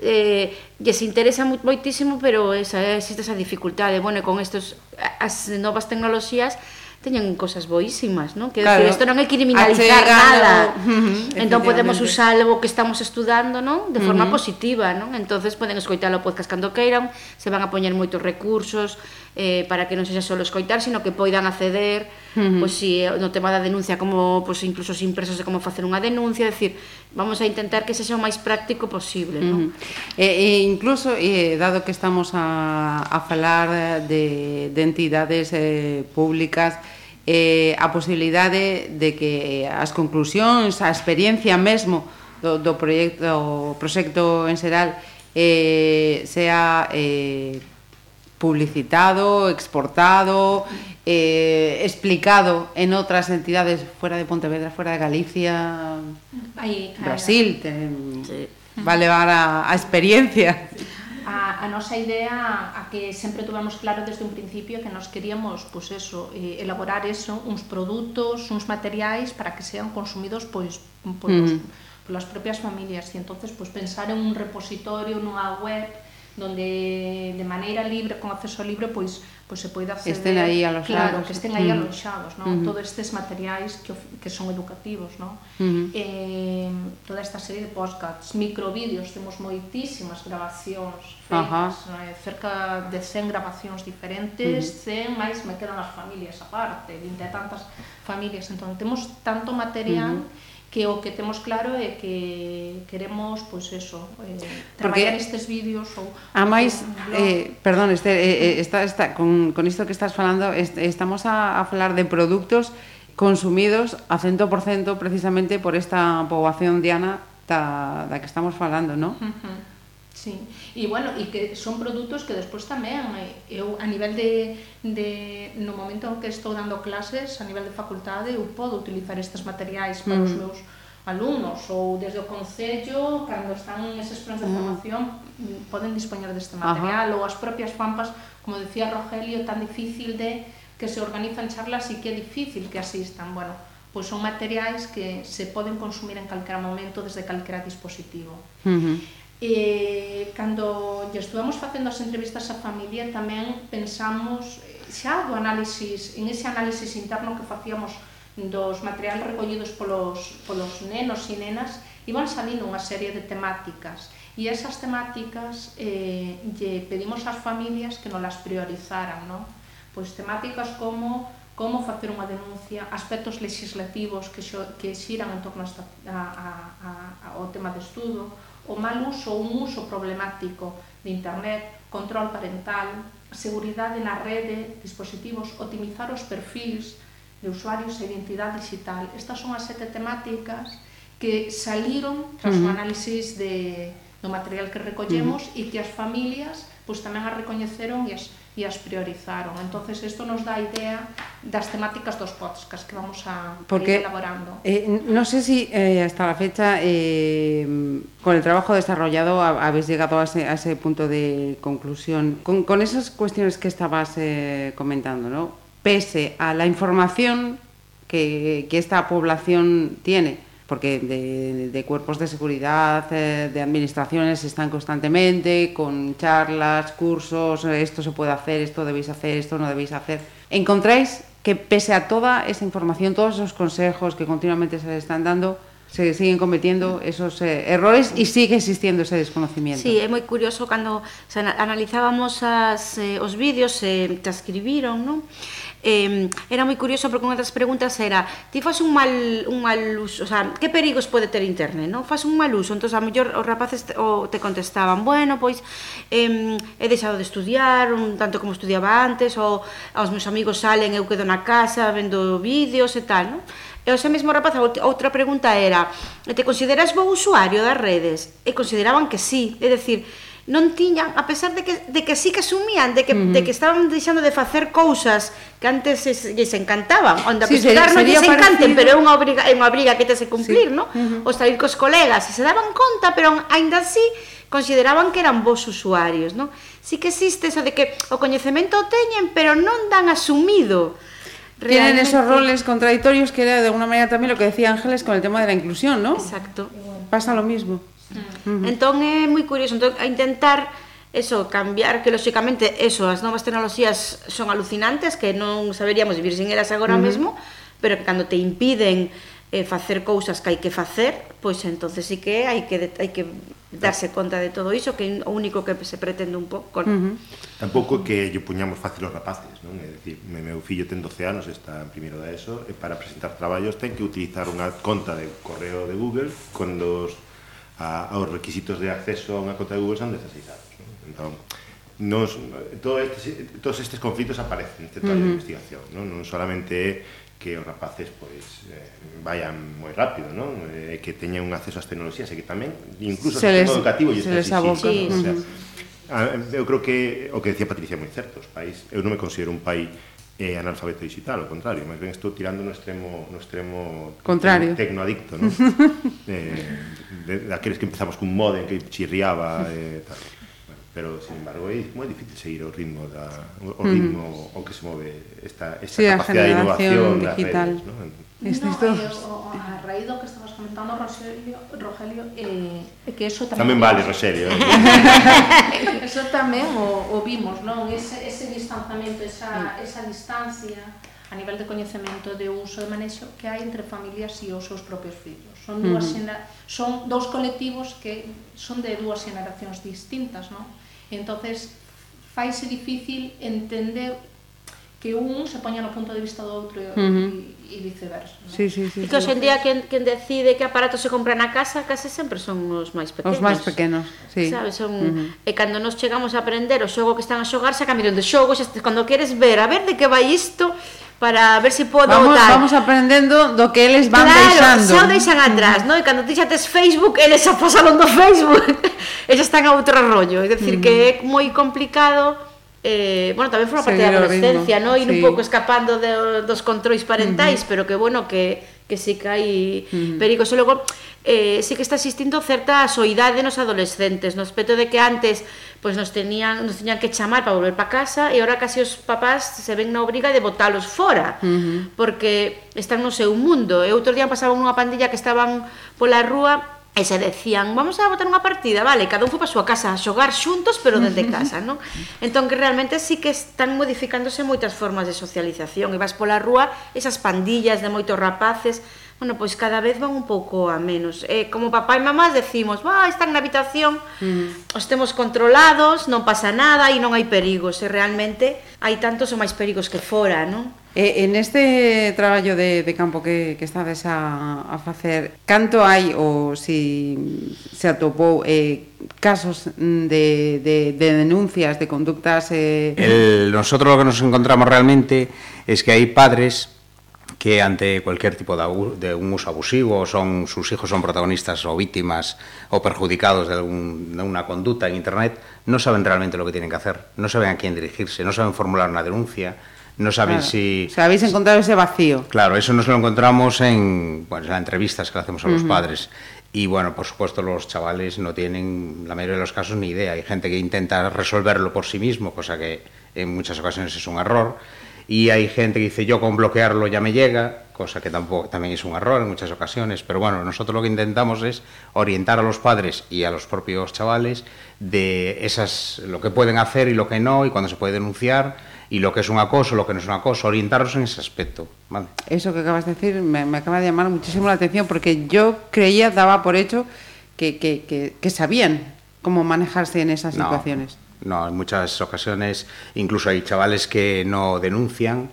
eh, lles interesa moitísimo, pero esa, existe esa dificultade. Bueno, e con estos, as novas tecnoloxías, teñen cosas boísimas, non? Que claro. isto non é criminalizar nada. Entón podemos usar o que estamos estudando, non? De forma uh -huh. positiva, non? Entonces poden escoitar o podcast cando queiran, se van a poñer moitos recursos eh, para que non sexa só escoitar, sino que poidan acceder, uh -huh. pois si eh, no tema da denuncia como pois incluso os impresos de como facer unha denuncia, decir, vamos a intentar que sexa o máis práctico posible, non? Uh -huh. E, e incluso eh, dado que estamos a a falar de de entidades eh públicas eh, a posibilidade de que as conclusións, a experiencia mesmo do, do proxecto, o proxecto en xeral eh, sea eh, publicitado, exportado, eh, explicado en outras entidades fuera de Pontevedra, fuera de Galicia, Ahí, Brasil, ten, sí. levar para a experiencia. Sí. a, a nosa idea a que sempre tuvemos claro desde un principio que nos queríamos pues eso, eh, elaborar eso, uns produtos, uns materiais para que sean consumidos pois polos, mm. polas propias familias e entonces pues pensar en un repositorio, nunha web donde de maneira libre, con acceso libre, pois pois se poida acceder... Estén aí aloxados. Claro, que estén aí aloxados, non? Uh -huh. Todos estes materiais que, que son educativos, non? Uh -huh. eh, toda esta serie de podcasts, microvídeos, temos moitísimas grabacións feitas, uh -huh. eh, cerca de 100 grabacións diferentes, uh -huh. 100 máis me quedan as familias aparte, 20 e tantas familias, entón temos tanto material... Uh -huh que o que temos claro é que queremos, pois eso, eh, traballar Porque, estes vídeos ou... A máis, eh, perdón, este eh, eh, está, está, con, con isto que estás falando, est estamos a, a falar de produtos consumidos a 100% precisamente por esta poboación diana da, da que estamos falando, non? Uh -huh. Sí, e bueno, e que son produtos que despois tamén eh, eu a nivel de, de no momento que estou dando clases a nivel de facultade eu podo utilizar estes materiais para mm. os meus alumnos ou desde o Concello, cando están eses plans de mm. formación, mm. poden dispoñer deste material Ajá. ou as propias fampas, como decía Rogelio, tan difícil de que se organizan charlas e que é difícil que asistan. Bueno, pois son materiais que se poden consumir en calquera momento desde calquera dispositivo. Uh -huh eh, cando lle estuvamos facendo as entrevistas á familia tamén pensamos eh, xa do análisis, en ese análisis interno que facíamos dos materiales recollidos polos, polos nenos e nenas, iban salindo unha serie de temáticas e esas temáticas eh, lle pedimos ás familias que non las priorizaran, non? Pois temáticas como como facer unha denuncia, aspectos legislativos que, xo, que xiran en torno a, a, a, ao tema de estudo, o mal uso ou un uso problemático de internet, control parental, seguridade na rede, dispositivos, optimizar os perfils de usuarios e identidade digital. Estas son as sete temáticas que saliron tras uh -huh. o análisis de, do material que recollemos uh -huh. e que as familias pois, tamén as recoñeceron e as e as priorizaron. Entonces isto nos dá idea das temáticas dos podcast que vamos a, Porque, ir elaborando. Eh, no sé si eh, hasta la fecha eh, con el trabajo desarrollado habéis llegado a ese, a ese, punto de conclusión. Con, con esas cuestiones que estabas eh, comentando, ¿no? pese a la información que, que esta población tiene, porque de, de cuerpos de seguridad, eh, de administraciones están constantemente con charlas, cursos, esto se puede hacer, esto debéis hacer, esto no debéis hacer. ¿Encontráis que pese a toda esa información, todos esos consejos que continuamente se les están dando, se siguen cometiendo esos eh, errores e sigue existiendo ese desconocimiento. Sí, é moi curioso cando se analizábamos as, eh, os vídeos se eh, transcribiron, non? eh, era moi curioso porque unha das preguntas era ti faz un mal, un mal uso, o sea, que perigos pode ter internet, non? Faz un mal uso, entón a mellor os rapaces te, o te contestaban, bueno, pois eh, he deixado de estudiar, un tanto como estudiaba antes, ou aos meus amigos salen, eu quedo na casa vendo vídeos e tal, non? E o mesmo rapaz, outra pregunta era, te consideras bo usuario das redes? E consideraban que sí, é decir, non tiñan, a pesar de que, de que sí que asumían, de que, uh -huh. de que estaban deixando de facer cousas que antes se, lles encantaban, onde a sí, pescar non lles encanten, pero é unha obriga, é unha obriga que tes que cumplir, sí. no? Uh -huh. O salir cos colegas, e se daban conta, pero aínda así consideraban que eran vos usuarios, non? Si sí que existe eso de que o coñecemento o teñen, pero non dan asumido. Realmente. Tienen esos roles contradictorios que era de alguna maneira también lo que decía Ángeles con el tema de la inclusión, ¿no? Exacto. Pasa lo mismo. Uh -huh. Entón é moi curioso, entón a intentar eso, cambiar, que lóxicamente eso, as novas tecnoloxías son alucinantes, que non saberíamos vivir sin elas agora uh -huh. mesmo, pero que cando te impiden eh, facer cousas que hai que facer, pois entonces sí que hai que hai que darse conta de todo iso, que é o único que se pretende un pouco. Uh -huh. Tampouco que lle puñamos fácil os rapaces, non? É dicir, meu fillo ten 12 anos, está en primeiro da ESO, e para presentar traballos ten que utilizar unha conta de correo de Google con dos a, aos requisitos de acceso a unha conta de Google son 16 anos. Entón, nos, todo este, todos estes conflitos aparecen neste traballo uh -huh. de investigación, non, non solamente que os rapaces pois eh, vayan moi rápido, non? Eh, que teñan un acceso ás tecnoloxías e que tamén incluso se les, o educativo se les aboca, sí, sí. O sea, uh -huh. eu creo que o que decía Patricia é moi certo, os país, eu non me considero un país eh, analfabeto digital, ao contrario, máis ben estou tirando no extremo no extremo contrario, tecnoadicto, non? eh, de, de, aqueles que empezamos cun modem que chirriaba eh, tal. Bueno, pero sin embargo é moi difícil seguir o ritmo da o ritmo mm. o que se move esta esta sí, capacidade de innovación digital. das redes, ¿no? Estes no, dos... eh, a raíz do que estabas comentando, Rogelio, Rogelio eh, que eso tamén... Tamén vale, Rogelio. Eh. eso tamén o, o vimos, non? Ese, ese distanciamento, esa, esa distancia a nivel de coñecemento de uso e manexo que hai entre familias e os seus propios fillos. Son dúas uh -huh. son dous colectivos que son de dúas generacións distintas, non? Entonces faise difícil entender que un se poña no punto de vista do outro e, uh -huh. e viceversa. ¿no? Sí, sí, sí, e que hoxe en día quen, quen decide que aparato se compra na casa case sempre son os máis pequenos. Os máis pequenos, sí. Sabes, son, uh -huh. E cando nos chegamos a aprender o xogo que están a xogar, xa cambiaron de xogo, xa, cando queres ver a ver de que vai isto, para ver se si podo vamos, tal. Vamos aprendendo do que eles van claro, deixando. Claro, xa o deixan atrás, no? E cando ti xa tes Facebook, eles xa pasaron do Facebook. eles están a outro rollo. É dicir, mm. que é moi complicado eh, bueno, tamén forma parte Seguir da adolescencia, no? ir sí. un pouco escapando de, dos controis parentais, uh -huh. pero que bueno, que, que sí que hai uh -huh. perigos. E logo, eh, sí que está existindo certa soidade nos adolescentes, no aspecto de que antes pues, nos, tenían, nos tenían que chamar para volver para casa e ahora casi os papás se ven na obriga de botalos fora, uh -huh. porque están no seu mundo. E outro día pasaban unha pandilla que estaban pola rúa E se decían, vamos a botar unha partida, vale, cada un foi para a súa casa a xogar xuntos, pero dende casa, non? Entón, que realmente sí que están modificándose moitas formas de socialización, e vas pola rúa esas pandillas de moitos rapaces, bueno, pois cada vez van un pouco a menos. Eh, como papá e mamá decimos, va, están na habitación, mm. os temos controlados, non pasa nada e non hai perigos." E realmente hai tantos ou máis perigos que fora, non? Eh, en este traballo de, de campo que, que estades a, a facer, canto hai ou si se atopou eh, casos de, de, de denuncias, de conductas... Eh... El, nosotros lo que nos encontramos realmente es que hay padres que ante cualquier tipo de, de, un uso abusivo, son sus hijos son protagonistas o víctimas o perjudicados de, algún, de, una conducta en Internet, no saben realmente lo que tienen que hacer, no saben a quién dirigirse, no saben formular una denuncia, no saben claro. si... O sea, habéis encontrado ese vacío. Claro, eso nos lo encontramos en, bueno, en las entrevistas que le hacemos a los uh -huh. padres. Y bueno, por supuesto los chavales no tienen, la mayoría de los casos, ni idea. Hay gente que intenta resolverlo por sí mismo, cosa que en muchas ocasiones es un error. Y hay gente que dice, yo con bloquearlo ya me llega, cosa que tampoco, también es un error en muchas ocasiones. Pero bueno, nosotros lo que intentamos es orientar a los padres y a los propios chavales de esas, lo que pueden hacer y lo que no, y cuando se puede denunciar y lo que es un acoso, lo que no es un acoso, orientarlos en ese aspecto. ¿vale? Eso que acabas de decir me, me, acaba de llamar muchísimo la atención porque yo creía, daba por hecho que, que, que, que sabían cómo manejarse en esas no, situaciones. No, en muchas ocasiones incluso hay chavales que no denuncian,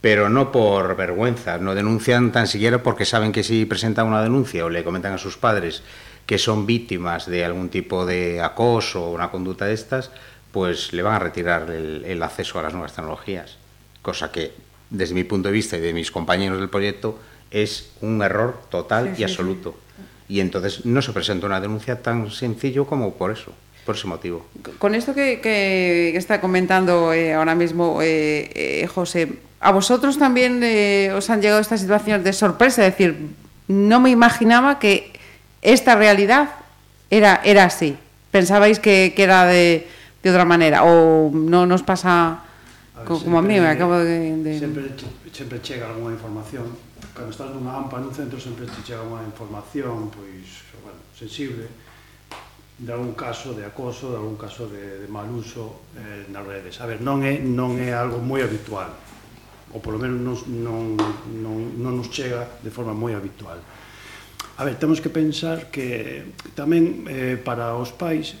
pero no por vergüenza, no denuncian tan siquiera porque saben que si presentan una denuncia o le comentan a sus padres que son víctimas de algún tipo de acoso o una conducta de estas, pues le van a retirar el, el, acceso a las nuevas tecnologías, cosa que desde mi punto de vista y de mis compañeros del proyecto es un error total sí, y absoluto. Sí. Y entonces no se presenta una denuncia tan sencillo como por eso, por ese motivo. Con esto que, que está comentando eh, ahora mismo eh, eh, José, ¿a vosotros también eh, os han llegado estas situaciones de sorpresa? Es decir, no me imaginaba que esta realidad era, era así. ¿Pensabais que, que era de, de, otra manera? ¿O no nos pasa a ver, como sempre, a mí? Me acabo de, de... Sempre, sempre chega algunha información. Cando estás nunha AMPA nun centro sempre te chega unha información pois, bueno, sensible de algún caso de acoso, de algún caso de, de mal uso eh, nas redes. A ver, non é, non é algo moi habitual, ou polo menos non, non, non, non nos chega de forma moi habitual. A ver, temos que pensar que tamén eh, para os pais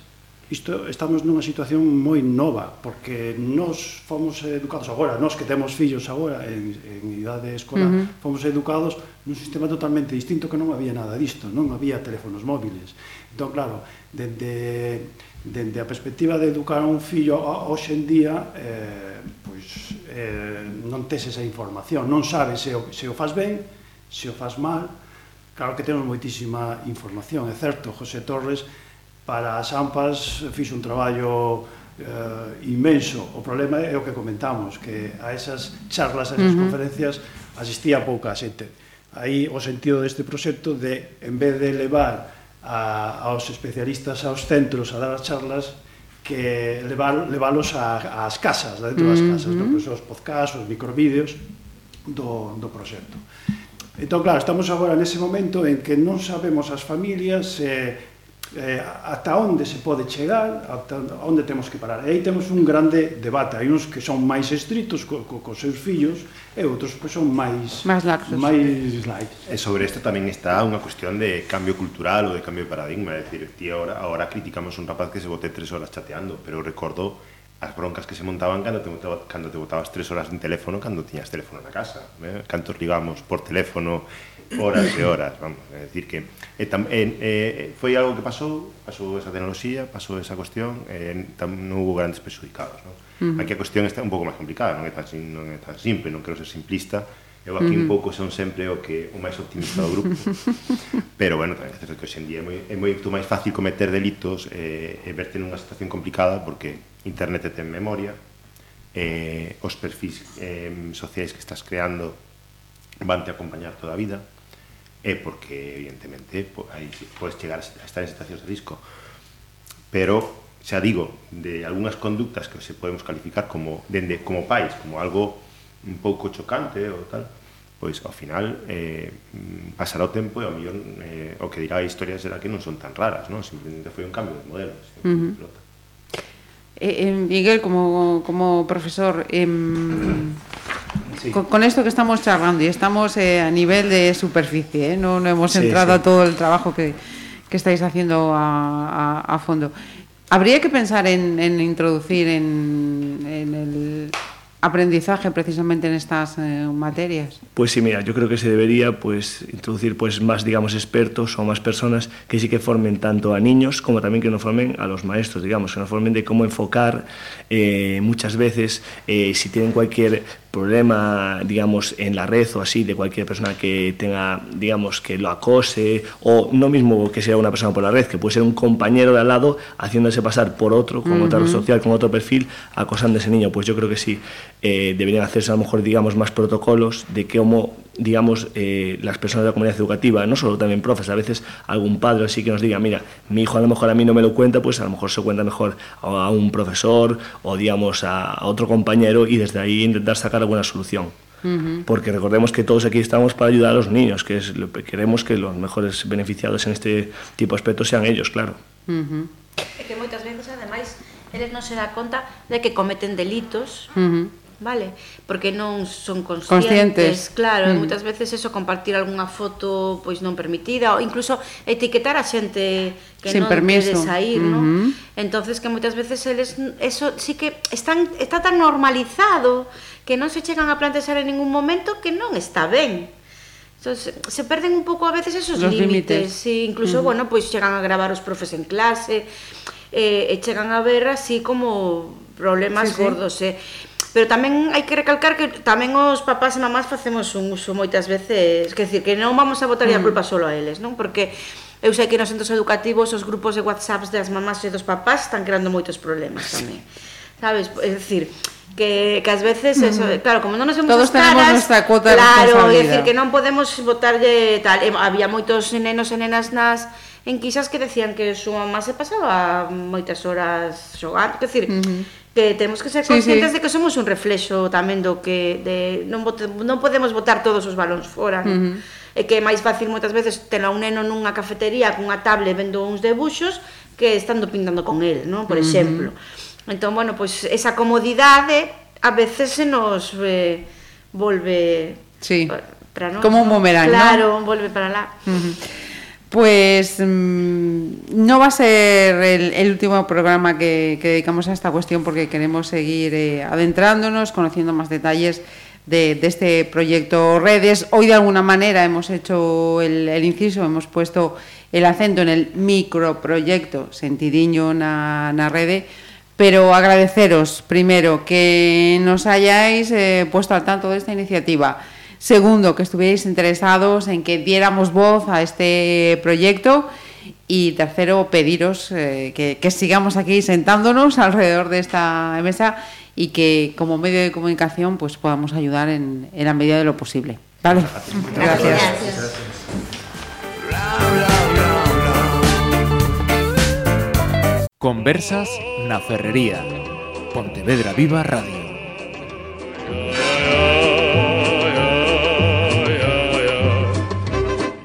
isto estamos nunha situación moi nova, porque nós fomos educados agora, nós que temos fillos agora en, en idade escolar, uh -huh. fomos educados nun sistema totalmente distinto que non había nada disto, non había teléfonos móviles Entón, claro, dende, dende a perspectiva de educar a un fillo hoxe en día, eh, pois, eh, non tes esa información, non sabes se o, se o faz ben, se o faz mal, claro que temos moitísima información, é certo, José Torres para as AMPAs fixo un traballo eh, inmenso, o problema é o que comentamos, que a esas charlas, a esas uh -huh. conferencias asistía pouca xente. Aí o sentido deste proxecto de, en vez de levar a, aos especialistas, aos centros, a dar as charlas, que levar, leválos a, ás casas, dentro das mm, casas, mm -hmm. no, os podcasts, os microvídeos do, do proxecto. Entón, claro, estamos agora nese momento en que non sabemos as familias se eh, eh, ata onde se pode chegar, ata onde temos que parar. E aí temos un grande debate. Hai uns que son máis estritos co, co, co seus fillos e outros que son máis máis laxos. Máis light. E sobre isto tamén está unha cuestión de cambio cultural ou de cambio de paradigma, é dicir, ti agora, agora criticamos un rapaz que se bote tres horas chateando, pero recordo as broncas que se montaban cando te, cando te botabas tres horas en teléfono cando tiñas teléfono na casa eh? cantos ligamos por teléfono horas e horas vamos, é dicir que eh, tam, eh, eh, foi algo que pasou pasou esa tecnoloxía, pasou esa cuestión e tam, non hubo grandes perjudicados non? Uh -huh. aquí a cuestión está un pouco máis complicada non é tan, non é tan simple, non quero ser simplista Eu aquí uh -huh. un pouco son sempre o que o máis optimista do grupo. Pero bueno, tamén é certo que hoxe en día é moi, é moito máis fácil cometer delitos e, eh, e verte nunha situación complicada porque internet ten memoria, eh, os perfis eh, sociais que estás creando van te acompañar toda a vida, e eh, porque, evidentemente, po, aí podes chegar a estar en situacións de risco. Pero, xa digo, de algunhas conductas que se podemos calificar como dende como pais, como algo un pouco chocante ou tal, pois ao final eh, pasará o tempo e ao mellor eh, o que dirá a historia será que non son tan raras, non? Simplemente foi un cambio de modelo, uh -huh. Eh, eh, Miguel, como, como profesor, eh, sí. con, con esto que estamos charlando y estamos eh, a nivel de superficie, eh, no, no hemos entrado sí, sí. a todo el trabajo que, que estáis haciendo a, a, a fondo. Habría que pensar en, en introducir en, en el aprendizaje precisamente en estas eh, materias? Pues sí, mira, yo creo que se debería pues introducir pues más digamos expertos o más personas que sí que formen tanto a niños como también que nos formen a los maestros, digamos, que nos formen de cómo enfocar eh, muchas veces eh, si tienen cualquier problema, digamos, en la red o así, de cualquier persona que tenga, digamos, que lo acose, o no mismo que sea una persona por la red, que puede ser un compañero de al lado haciéndose pasar por otro, con uh -huh. otra red social, con otro perfil, acosando a ese niño. Pues yo creo que sí, eh, deberían hacerse a lo mejor, digamos, más protocolos de cómo digamos, eh, las personas de la comunidad educativa, no solo también profes, a veces algún padre así que nos diga, mira, mi hijo a lo mejor a mí no me lo cuenta, pues a lo mejor se cuenta mejor a un profesor o, digamos, a otro compañero y desde ahí intentar sacar alguna solución. Uh -huh. Porque recordemos que todos aquí estamos para ayudar a los niños, que es lo que queremos que los mejores beneficiados en este tipo de aspectos sean ellos, claro. Uh -huh. É que moitas veces, ademais, eles non se dá conta de que cometen delitos uh -huh vale? Porque non son conscientes, conscientes. claro, mm. moitas veces eso compartir algunha foto pois non permitida ou incluso etiquetar a xente que Sin non permiso. quere sair, mm -hmm. non? Entonces que moitas veces eles eso sí que están está tan normalizado que non se chegan a plantear en ningún momento que non está ben. Entonces, se perden un pouco a veces esos Los límites, límites. Sí, incluso, uh -huh. bueno, pois chegan a gravar os profes en clase, eh, e chegan a ver así como problemas sí, gordos, sí. eh Pero tamén hai que recalcar que tamén os papás e mamás facemos un uso moitas veces, que decir, que non vamos a botar mm. a culpa solo a eles, non? Porque eu sei que nos centros educativos os grupos de WhatsApps das mamás e dos papás están creando moitos problemas tamén. Sabes? É dicir, que, que ás veces eso, mm. claro, como non nos vemos Todos caras, tenemos nuestra cuota claro, de decir que non podemos botarlle tal, había moitos nenos e nenas nas enquisas que decían que súa mamá se pasaba moitas horas xogando, quer decir, uh -huh que temos que ser conscientes sí, sí. de que somos un reflexo tamén do que de non bote, non podemos botar todos os balóns fora. Uh -huh. E que é máis fácil moitas veces ter a un neno nunha cafetería cunha tablet vendo uns debuxos que estando pintando con el, non? Por uh -huh. exemplo. Entón, bueno, pois pues, esa comodidade a veces se nos eh, volve sí. para nós. Como un bumerang, Claro, ¿no? volve para lá. Uh -huh. Pues mmm, no va a ser el, último programa que, dedicamos a esta cuestión porque queremos seguir eh, adentrándonos, conociendo más detalles de, este proyecto Redes. Hoy de alguna manera hemos hecho el, el inciso, hemos puesto el acento en el microproyecto Sentidiño na, na Rede, pero agradeceros primero que nos hayáis eh, puesto al tanto de esta iniciativa. Segundo, que estuvierais interesados en que diéramos voz a este proyecto. Y tercero, pediros eh, que, sigamos aquí sentándonos alrededor de esta mesa y que como medio de comunicación pues podamos ayudar en, la medida de lo posible. ¿Vale? Gracias. Gracias. Conversas na Ferrería. Pontevedra Viva Radio.